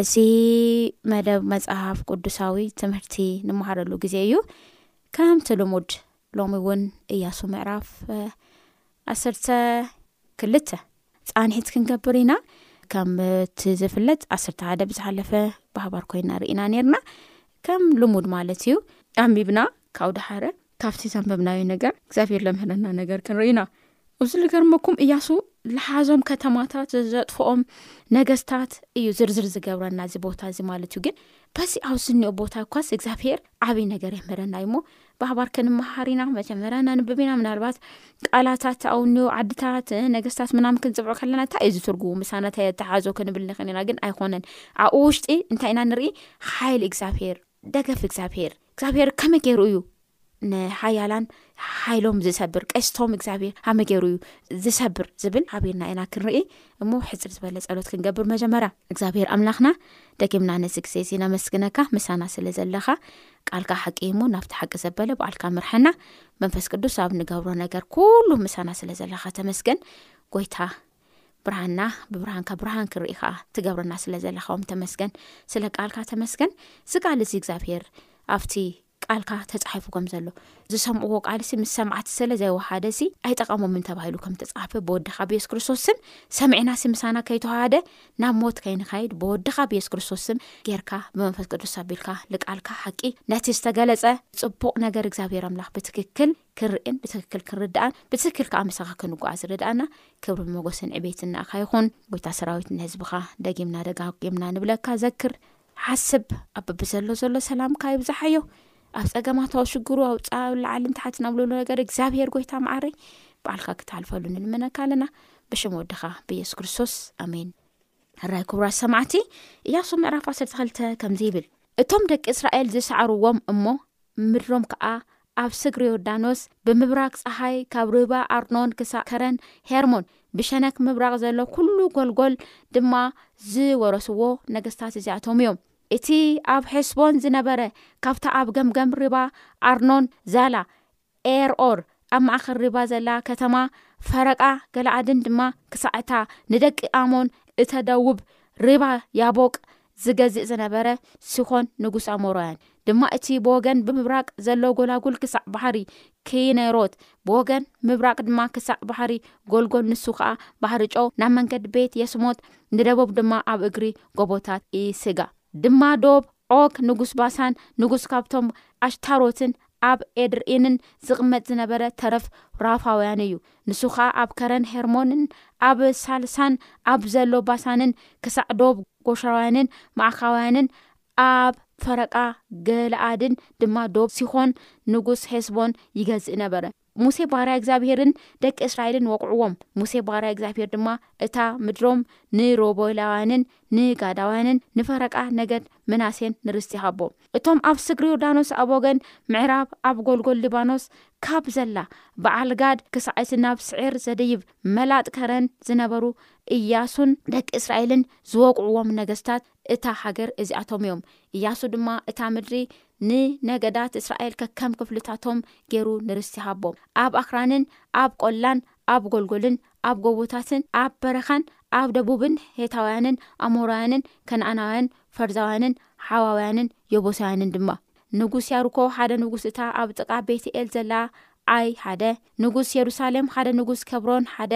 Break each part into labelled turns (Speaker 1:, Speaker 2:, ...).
Speaker 1: እዚ መደብ መጽሐፍ ቅዱሳዊ ትምህርቲ ንመሃረሉ ግዜ እዩ ከምቲ ልሙድ ሎሚ እውን እያሱ ምዕራፍ ዓሰርተ ክልተ ፃንሒት ክንገብር ኢና ከምቲ ዝፍለጥ ዓሰርተ ሓደ ብዝሓለፈ ባህባር ኮይና ርኢና ነርና ከም ልሙድ ማለት እዩ ኣንቢብና ካብኡ ድሓረ ካብቲ ዘንበብናዮ ነገር እግዚኣብሔር ለምህረና ነገር ክንርኢ ኢና እብዚ ዝገርመኩም እያሱ ልሓዞም ከተማታት ዘጥፍኦም ነገስታት እዩ ዝርዝር ዝገብረና እዚ ቦታ እዚ ማለት እዩ ግን በዚ ኣብዝኒኦ ቦታ እኳስ እግዚኣብሄር ዓብይ ነገር የምህረና እዩ ሞ ባህባር ክንመሃር ኢና መጀመርያ ነንብብ ኢና ምናልባት ቃላታት ኣውኒዮ ዓድታት ነገስታት ምናም ክንፅብዑ ከለና እንታይ እዩ ዝትርጉቡ ምሳናታ የተሓዞ ክንብል ንክእል ኢና ግን ኣይኮነን ኣብኡ ውሽጢ እንታይ ኢና ንርኢ ሓይሊ እግዚኣብሄር ደገፍ እግዚኣብሄር እግዚኣብሄር ከመይ ገይሩ እዩ ንሓያላን ሓይሎም ዝሰብር ቀስቶም እግዚኣብሄር ሃመይ ገይሩ እዩ ዝሰብር ዝብል ሓቢርና ኢና ክንርኢ እሞ ሕፅር ዝበለ ፀሎት ክንገብር መጀመርያ እግዚኣብሄር ኣምላኽና ደጊምና ነዚ ግዜ እዚ ነመስግነካ ምሳና ስለ ዘለኻ ቃልካ ሓቂ እሞ ናብቲ ሓቂ ዘበለ በዓልካ ምርሐና መንፈስ ቅዱስ ኣብ ንገብሮ ነገር ኩሉ ምሳና ስለ ዘለኻ ተመስገን ጎይታ ብርሃንና ብብርሃንካ ብርሃን ክንርኢ ከዓ ትገብረና ስለ ዘለካዎም ተመስገን ስለ ቃልካ ተመስገን እዚ ቃል እዚ እግዚኣብሄር ኣብቲ ቃልካ ተፃሒፉ ከም ዘሎ ዝሰምዕዎ ቃል ሲ ምስ ሰምዓት ስለ ዘይወሃደ ሲ ኣይጠቐሞምን ተባሂሉ ከም ተፃሓፈ ብወድኻ ብ የሱስ ክርስቶስ ስም ሰምዕና ሲ ምሳና ከይተዋሃደ ናብ ሞት ከይንካይድ ብወድኻ ብ የሱስ ክርስቶስ ስም ጌርካ ብመንፈስ ቅዱስ ኣቢልካ ልቃልካ ሓቂ ነቲ ዝተገለፀ ፅቡቕ ነገር እግዚኣብሔር ኣምላኽ ብትክክል ክንርእን ብትክክል ክንርዳኣን ብትክክል ከዓ ምሳኻ ክንጓዓ ዝረድኣና ክብሪ መጎስን ዕቤትን ንኣኻ ይኹን ጎይታ ሰራዊት ንህዝብኻ ደጊምና ደጋጊምና ንብለካ ዘክር ሓስብ ኣብብዘሎ ዘሎ ሰላምካ ይብዛሓዮ ኣብ ፀገማታዊ ሽግሩ ኣውፃ ላዓልን ትሓት ናብልሉ ነገር እግዚኣብሄር ጎይታ መዓረይ በዓልካ ክትሃልፈሉ ንልመነካ ኣለና ብሽም ወድኻ ብየሱስ ክርስቶስ ኣሜን ራይ ክቡራት ሰማዕቲ እያሱ ምዕራፍ ዓሰርተ ክልተ ከምዚ ይብል እቶም ደቂ እስራኤል ዝሰዕርዎም እሞ ምድሮም ከኣ ኣብ ስግር ዮርዳኖስ፣ ብምብራቅ ጸሓይ ካብ ርባ ኣርኖን ክሳዕ ከረን ሄርሞን፣ ብሸነክ ምብራቅ ዘሎ ኩሉ ጎልጎል ድማ ዝወረስዎ ነገስታት እዚኣቶም እዮም። እቲ ኣብ ሔስቦን ዝነበረ ካብታ ኣብ ገምገም ርባ ኣርኖን ዛላ ኤርኦር ኣብ ማእከል ርባ ዘላ ከተማ ፈረቃ ገለኣድን ድማ ክሳዕ እታ ንደቂ ኣሞን እተደውብ ርባ ያቦቅ ዝገዝእ ዝነበረ ሲሆን ንጉስ ኣሞራውያን ድማ እቲ ብወገን ብምብራቅ ዘሎ ጎላጉል ክሳዕ ባሕሪ ኪነሮት ብወገን ምብራቅ ድማ ክሳዕ ባሕሪ ጎልጎል ንሱ ከኣ ባሕሪ ጨው ናብ መንገድ ቤት የስሞት ንደቡብ ድማ ኣብ እግሪ ጎቦታት ኢስጋ ድማ ዶብ ዖግ ንጉስ ባሳን ንጉስ ካብቶም ኣሽታሮትን ኣብ ኤድርዒንን ዚቕመጥ ዝነበረ ተረፍ ራፋውያን እዩ፣ ንሱ ኸኣ ኣብ ከረን ሄርሞንን ኣብ ሳልሳን ኣብ ዘሎ ባሳንን ክሳዕ ዶብ ጎሸራውያንን ማዕካውያንን ኣብ ፈረቃ ገለኣድን ድማ ዶብ ሲሖን ንጉስ ሔስቦን ይገዝእ ነበረ። ሙሴ ባርያ እግዚኣብሄርን ደቂ እስራኤልን ወቕዕዎም፣ ሙሴ ባርያ እግዚኣብሄር ድማ እታ ምድሮም ንሮቦላውያንን ንጋዳውያንን ንፈረቃ ነገድ ምናሴን ንርስቲ ሃቦ። እቶም ኣብ ስግር ዮርዳኖስ ኣብ ወገን ምዕራብ ኣብ ጎልጎል ሊባኖስ ካብ ዘላ በዓል ጋድ ክሳዕ እቲ ናብ ስዔር ዘደይብ መላጥ ከረን ዝነበሩ እያሱን ደቂ እስራኤልን ዝወቕዕዎም ነገስታት እታ ሃገር እዚኣቶም እዮም። እያሱ ድማ እታ ምድሪ ንነገዳት እስራኤል ከከም ክፍልታቶም ገይሩ ንርስቲ ሃቦም። ኣብ ኣኽራንን ኣብ ቈላን ኣብ ጐልጐልን ኣብ ጐቦታትን ኣብ በረኻን ኣብ ደቡብን ሔታውያንን ኣሞራውያንን ከነኣናውያንን ፈርዛውያንን ሓዋውያንን የቡሳውያንን ድማ ንጉስ ያርኮ ሓደ ንጉስ እታ ኣብ ጥቃ ቤትኤል ዘላ ኣይ ሓደ ንጉስ የሩሳሌም ሓደ ንጉስ ከብሮን ሓደ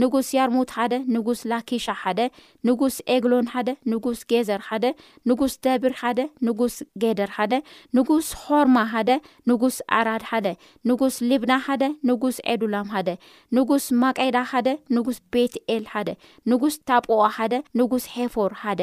Speaker 1: ንጉስ ያርሙት ሓደ ንጉስ ላኪሻ ሓደ ንጉስ ኤግሎን ሓደ ንጉስ ጌዘር ሓደ ንጉስ ደብር ሓደ ንጉስ ጌደር ሓደ ንጉስ ሖርማ ሓደ ንጉስ ኣራድ ሓደ ንጉስ ሊብና ሓደ ንጉስ ዔዱላም ሓደ ንጉስ ማቄዳ ሓደ ንጉስ ቤትኤል ሓደ ንጉስ ታጶዋ ሓደ ንጉስ ሔፎር ሓደ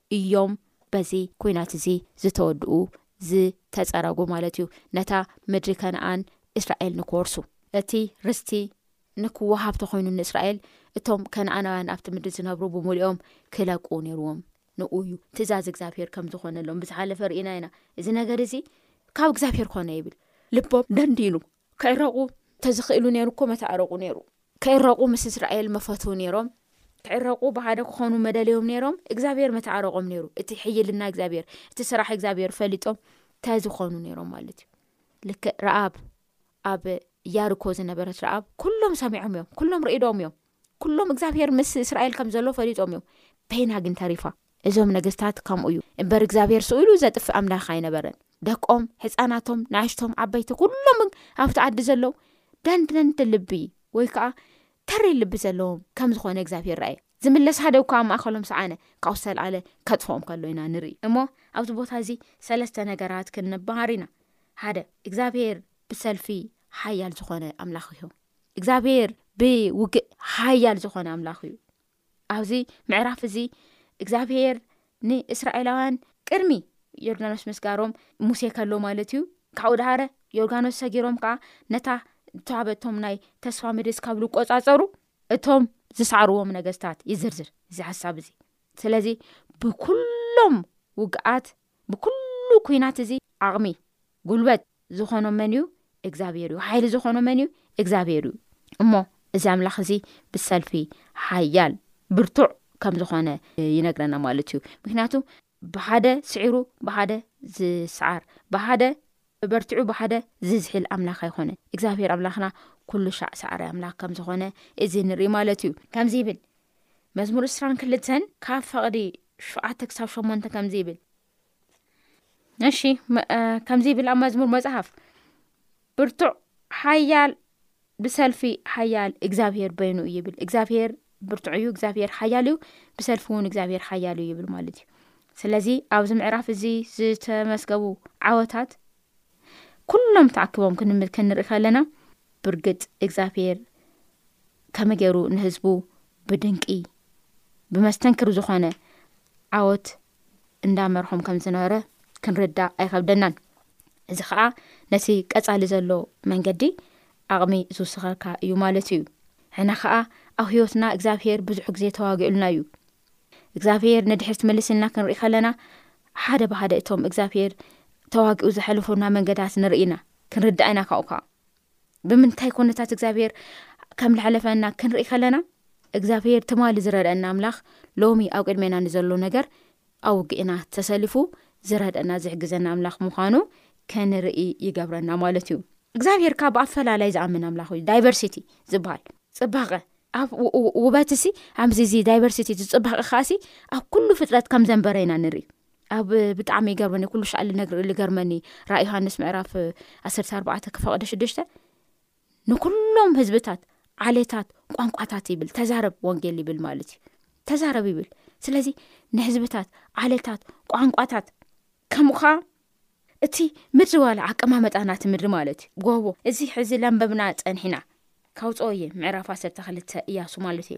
Speaker 1: እዮም በዚ ኲናት እዚ ዝተወድኡ፣ ዝተጸረጉ ማለት እዩ፣ ነታ ምድሪ ከነኣን እስራኤል ንክወርሱ። እቲ ርስቲ ንክወሃብ ተኾይኑ ንእስራኤል፣ እቶም ከነኣናውያን ኣብቲ ምድሪ ዝነብሩ ብምሉኦም ክለቁ ነይርዎም። ንኡ እዩ ትእዛዝ እግዚኣብሄር ከም ዝኾነሎም ብዝሓለፈ ርኢና ኢና። እዚ ነገር እዚ ካብ እግዚኣብሄር ኮነ ይብል። ልቦም ደንዲኑ፣ ክዕረቑ ተዝኽእሉ ነይሩ እኮ መተዓረቑ ነይሩ ክዕረቑ ምስ እስራኤል መፈትው ነይሮም ክዕረቑ ብሓደ ክኾኑ መደለዮም ነይሮም እግዚኣብሔር መተዓረቖም ነይሩ እቲ ሕይልና እግዚኣብሔር እቲ ስራሕ እግዚኣብሔር ፈሊጦም ተዝኾኑ ነይሮም ማለት እዩ ልክ ረኣብ ኣብ ያርኮ ዝነበረት ረኣብ ኩሎም ሰሚዖም እዮም ኩሎም ርእዶም እዮም ኩሎም እግዚኣብሔር ምስ እስራኤል ከም ዘሎ ፈሊጦም እዮም በይና ግን ተሪፋ እዞም ነገስታት ከምኡ እዩ እበር እግዚኣብሔር ስኡሉ ዘጥፍእ ኣምላኽ ኣይነበረን ደቆም ሕፃናቶም ንኣሽቶም ዓበይቲ ኩሎም ኣብቲ ዓዲ ዘለው ደንድነንድ ልቢ ወይ ከዓ ተረይ ልቢ ዘለዎም ከም ዝኾነ እግዚኣብሔር ርኣየ ዝምለስ ሓደ እኳ ማእኸሎም ሰዓነ ካብ ዝተልኣለ ከጥፍኦም ከሎ ኢና ንርኢ እሞ ኣብዚ ቦታ እዚ ሰለስተ ነገራት ክንባሃር ኢና ሓደ እግዚኣብሔር ብሰልፊ ሓያል ዝኾነ ኣምላኽ እዩ እግዚኣብሔር ብውግእ ሓያል ዝኾነ ኣምላኽ እዩ ኣብዚ ምዕራፍ እዚ እግዚኣብሄር ንእስራኤላውያን ቅድሚ ዮርዳኖስ ምስጋሮም ሙሴ ከሎ ማለት እዩ ካብኡ ድሃረ ዮርጋኖስ ሰጊሮም ከዓ ነታ ተዋበቶም ናይ ተስፋ ምድስ ካብ ዝቆፃፀሩ እቶም ዝሰዕርዎም ነገስታት ይዝርዝር እዚ ሓሳብ እዚ ስለዚ ብኩሎም ውግኣት ብኩሉ ኩናት እዚ ዓቕሚ ጉልበት ዝኾኖ መን እዩ እግዚኣብሔር እዩ ሓይሊ ዝኾኖ መን እዩ እግዚኣብሔር እዩ እሞ እዚ ኣምላኽ እዚ ብሰልፊ ሓያል ብርቱዕ ከም ዝኾነ ይነግረና ማለት እዩ ምክንያቱ ብሓደ ስዒሩ ብሓደ ዝስዓር ብሓደ በርትዑ ብሓደ ዝዝሒል ኣምላኽ ኣይኮነን እግዚኣብሔር ኣምላኽና ኩሉ ሻዕ ሰዕሪ ኣምላኽ ከም ዝኾነ እዚ ንርኢ ማለት እዩ ከምዚ ይብል መዝሙር እስራን ክልተን ካብ ፈቕዲ ሸዓተ ክሳብ ሸሞንተ ከምዚ ይብል እሺ ከምዚ ይብል ኣብ መዝሙር መፅሓፍ ብርቱዕ ሓያል ብሰልፊ ሓያል እግዚኣብሄር በይኑ እዩ ይብል እግዚኣብሄር ብርቱዕ እዩ እግዚኣብሄር ሓያል እዩ ብሰልፊ እውን እግዚኣብሄር ሓያል እዩ ይብል ማለት እዩ ስለዚ ኣብዚ ምዕራፍ እዚ ዝተመስገቡ ዓወታት ኩሎም ተኣክቦም ክንምል ክንርኢ ከለና ብርግጽ እግዚኣብሔር ከመይ ገይሩ ንህዝቡ ብድንቂ ብመስተንክር ዝኾነ ዓወት እንዳመርሖም ከም ዝነበረ ክንርዳእ ኣይከብደናን እዚ ከዓ ነቲ ቀፃሊ ዘሎ መንገዲ ኣቕሚ ዝውስኸካ እዩ ማለት እዩ ሕና ከዓ ኣብ ህይወትና እግዚኣብሄር ብዙሕ ግዜ ተዋጊኡልና እዩ እግዚኣብሄር ንድሕርት መልስልና ክንርኢ ከለና ሓደ ብሃደ እቶም እግዚኣብሄር ተዋጊኡ ዘሐልፉና መንገዳት ንርኢና ክንርዳእ ኢና ካብኡ ከዓ ብምንታይ ኮነታት እግዚኣብሄር ከም ዝሓለፈና ክንርኢ ከለና እግዚኣብሄር ትማሊ ዝረድአና ኣምላኽ ሎሚ ኣብ ቅድሜና ንዘሎ ነገር ኣብ ውግእና ተሰሊፉ ዝረድአና ዝሕግዘና ኣምላኽ ምዃኑ ክንርኢ ይገብረና ማለት እዩ እግዚኣብሄር ካብ ኣፈላላይ ዝኣምን ኣምላኽ እዩ ዳይቨርሲቲ ዝበሃል ፅባቐ ኣብ ውበትሲ ኣዚ እዚ ዳይቨርሲቲ ዝፅባቂ ከዓሲ ኣብ ኩሉ ፍጥረት ከም ዘንበረ ኢና ንርኢ ኣብ ብጣዕሚ ይገርመኒ ኩሉ ሻዕ ልነግር ልገርመኒ ራ ዮሃንስ ምዕራፍ ዓሰርተ ኣርባዕተ ክፈቐደ ሽዱሽተ ንኩሎም ህዝብታት ዓሌታት ቋንቋታት ይብል ተዛረብ ወንጌል ይብል ማለት እዩ ተዛረብ ይብል ስለዚ ንህዝብታት ዓሌታት ቋንቋታት ከምኻ እቲ ምድሪ ዋላ ኣቀማመጣ ናቲ ምድሪ ማለት እዩ ጎቦ እዚ ሕዚ ለንበብና ፀኒሕና ካውፅኦ እየ ምዕራፍ ዓሰርተ ክልተ እያሱ ማለት እዩ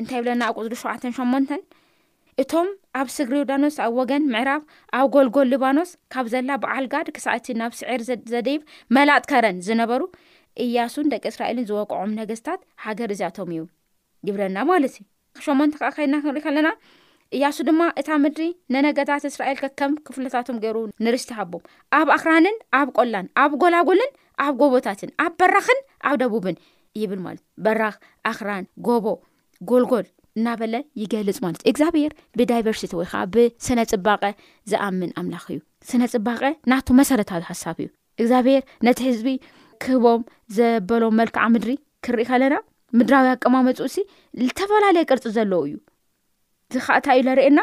Speaker 1: እንታይ ብለና ኣብ ቁፅሪ ሸውዓተን ሸሞንተን እቶም ኣብ ስግሪ ዮርዳኖስ ኣብ ወገን ምዕራብ ኣብ ጎልጎል ሊባኖስ ካብ ዘላ በዓል ጋድ ክሳዕ እቲ ናብ ስዕር ዘደይብ መላጥ ከረን ዝነበሩ እያሱን ደቂ እስራኤልን ዝወቅዖም ነገስታት ሃገር እዚኣቶም እዩ ይብለና ማለት እዩ ሸሞንተ ከኣ ከይድና ክንርኢ ከለና እያሱ ድማ እታ ምድሪ ንነገታት እስራኤል ከከም ክፍልታቶም ገይሩ ንርስቲ ሃቦም ኣብ ኣኽራንን ኣብ ቆላን ኣብ ጎላጎልን ኣብ ጎቦታትን ኣብ በራኽን ኣብ ደቡብን ይብል ማለት በራኽ ኣኽራን ጎቦ ጎልጎል እናበለ ይገልፅ ማለት እዩ እግዚኣብሔር ብዳይቨርሲቲ ወይ ከዓ ብስነ ፅባቐ ዝኣምን ኣምላኽ እዩ ስነ ፅባቐ ናቱ መሰረታዊ ሓሳብ እዩ እግዚኣብሔር ነቲ ህዝቢ ክህቦም ዘበሎም መልክዓ ምድሪ ክንርኢ ከለና ምድራዊ ኣቀማመፅኡ ሲ ዝተፈላለየ ቅርፂ ዘለዉ እዩ እዚ ከዓ እታ እዩ ለርእየና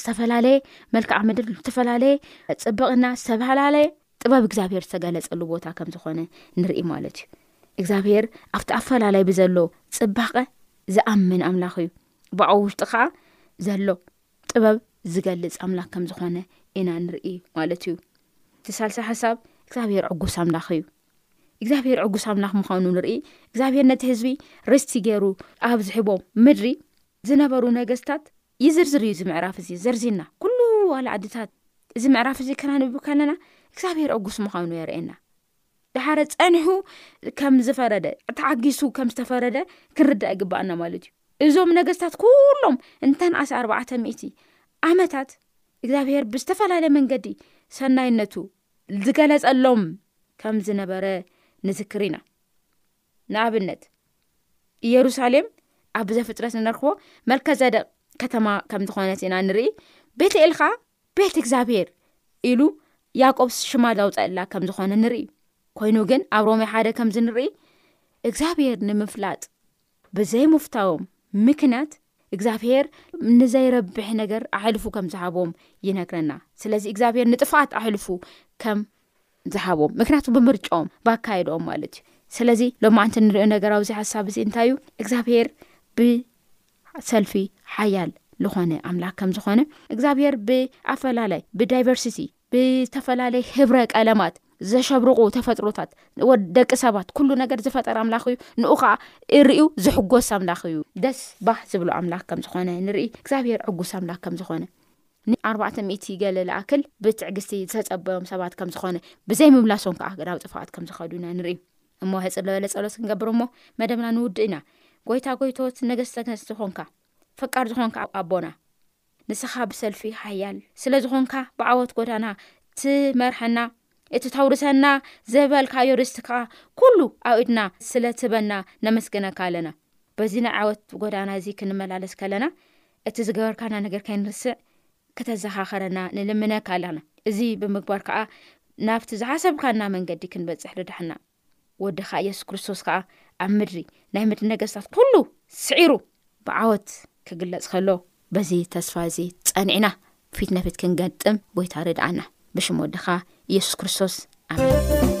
Speaker 1: ዝተፈላለየ መልክዓ ምድር ዝተፈላለየ ፅብቕና ዝተፈላለየ ጥበብ እግዚኣብሄር ዝተገለፀሉ ቦታ ከም ዝኾነ ንርኢ ማለት እዩ እግዚኣብሄር ኣብቲ ኣፈላለይ ብዘሎ ፅባቐ ዝኣምን ኣምላኽ እዩ ብኣኡ ውሽጢ ከዓ ዘሎ ጥበብ ዝገልፅ ኣምላኽ ከም ዝኾነ ኢና ንርኢ ማለት እዩ እቲ ሳልሳ ሓሳብ እግዚኣብሄር ዕጉስ ኣምላኽ እዩ እግዚኣብሄር ዕጉስ ኣምላኽ ምዃኑ ንርኢ እግዚኣብሄር ነቲ ህዝቢ ርስቲ ገይሩ ኣብ ዝሕቦ ምድሪ ዝነበሩ ነገስታት ይዝርዝር እዩ እዚ ምዕራፍ እዚ ዘርዚና ኩሉ ዋላ ዓድታት እዚ ምዕራፍ እዚ ከናንብ ከለና እግዚኣብሄር ዕጉስ ምዃኑ የርእየና ድሓረ ፀኒሑ ከም ዝፈረደ ተዓጊሱ ከም ዝተፈረደ ክንርዳእ ይግባኣና ማለት እዩ እዞም ነገስታት ኩሎም እንተን ኣስ ኣርባዕተ ሚእቲ ዓመታት እግዚኣብሄር ብዝተፈላለየ መንገዲ ሰናይነቱ ዝገለጸሎም ከም ዝነበረ ንዝክር ኢና ንኣብነት ኢየሩሳሌም ኣብ ዘፍጥረት ንነርክቦ መልከዘደቅ ከተማ ከም ዝኾነት ኢና ንርኢ ቤተ ኤል ከኣ ቤት እግዚኣብሄር ኢሉ ያቆብ ሽማ ዘውፀእላ ከም ዝኾነ ንርኢ ኮይኑ ግን ኣብ ሮሜ ሓደ ከምዚ ንርኢ እግዚኣብሄር ንምፍላጥ ብዘይ ሙፍታዎም ምክንያት እግዚኣብሄር ንዘይረብሕ ነገር ኣሕልፉ ከም ዝሃቦም ይነግረና ስለዚ እግዚኣብሄር ንጥፍኣት ኣሕልፉ ከም ዝሃቦም ምክንያቱ ብምርጫኦም ብኣካየድኦም ማለት እዩ ስለዚ ሎማዓንቲ ንሪኦ ነገራዊ ዚ ሓሳብ እዚ እንታይ እዩ እግዚኣብሄር ብሰልፊ ሓያል ዝኾነ ኣምላክ ከም ዝኾነ እግዚኣብሄር ብኣፈላላይ ብዳይቨርሲቲ ብዝተፈላለየ ህብረ ቀለማት ዘሸብርቑ ተፈጥሮታት ወድ ደቂ ሰባት ኩሉ ነገር ዝፈጠረ ኣምላኽ እዩ ንኡ ከዓ እርእዩ ዝሕጎስ ኣምላኽ እዩ ደስ ባህ ዝብሎ ኣምላኽ ከም ዝኾነ ንርኢ እግዚኣብሔር ዕጉስ ኣምላኽ ከም ዝኾነ ንኣርባዕተ ሚእቲ ገለ ልኣክል ብትዕግስቲ ዝተጸበዮም ሰባት ከም ዝኾነ ብዘይ ምምላሶም ከዓ ገዳዊ ጥፋኣት ከም ዝኸዱ ኢና ንርኢ እሞ ሕፅር ለበለ ጸሎት ክንገብር እሞ መደብና ንውድእ ኢና ጎይታ ጎይቶት ነገስተ ነገስቲ ኾንካ ፈቃር ዝኾንካ ኣቦና ንስኻ ብሰልፊ ሓያል ስለ ዝኾንካ ብዓወት ጎዳና ትመርሐና እቲ ተውርሰና ዝበልካዮ ርስቲ ከኣ ኩሉ ኣብ ኢድና ስለ ትህበና ነመስግነካ ኣለና በዚ ናይ ዓወት ጎዳና እዚ ክንመላለስ ከለና እቲ ዝገበርካና ነገር ከይንርስዕ ክተዘኻኸረና ንልምነካ ኣለና እዚ ብምግባር ከኣ ናብቲ ዝሓሰብካና መንገዲ ክንበጽሕ ርዳሕና ወድኻ ኢየሱስ ክርስቶስ ከኣ ኣብ ምድሪ ናይ ምድሪ ነገስታት ኩሉ ስዒሩ ብዓወት ክግለጽ ከሎ በዚ ተስፋ እዚ ጸኒዕና ፊት ነፊት ክንገጥም ጎይታ ርድኣና ብሽም ወድኻ ኢየሱስ ክርስቶስ ኣሜን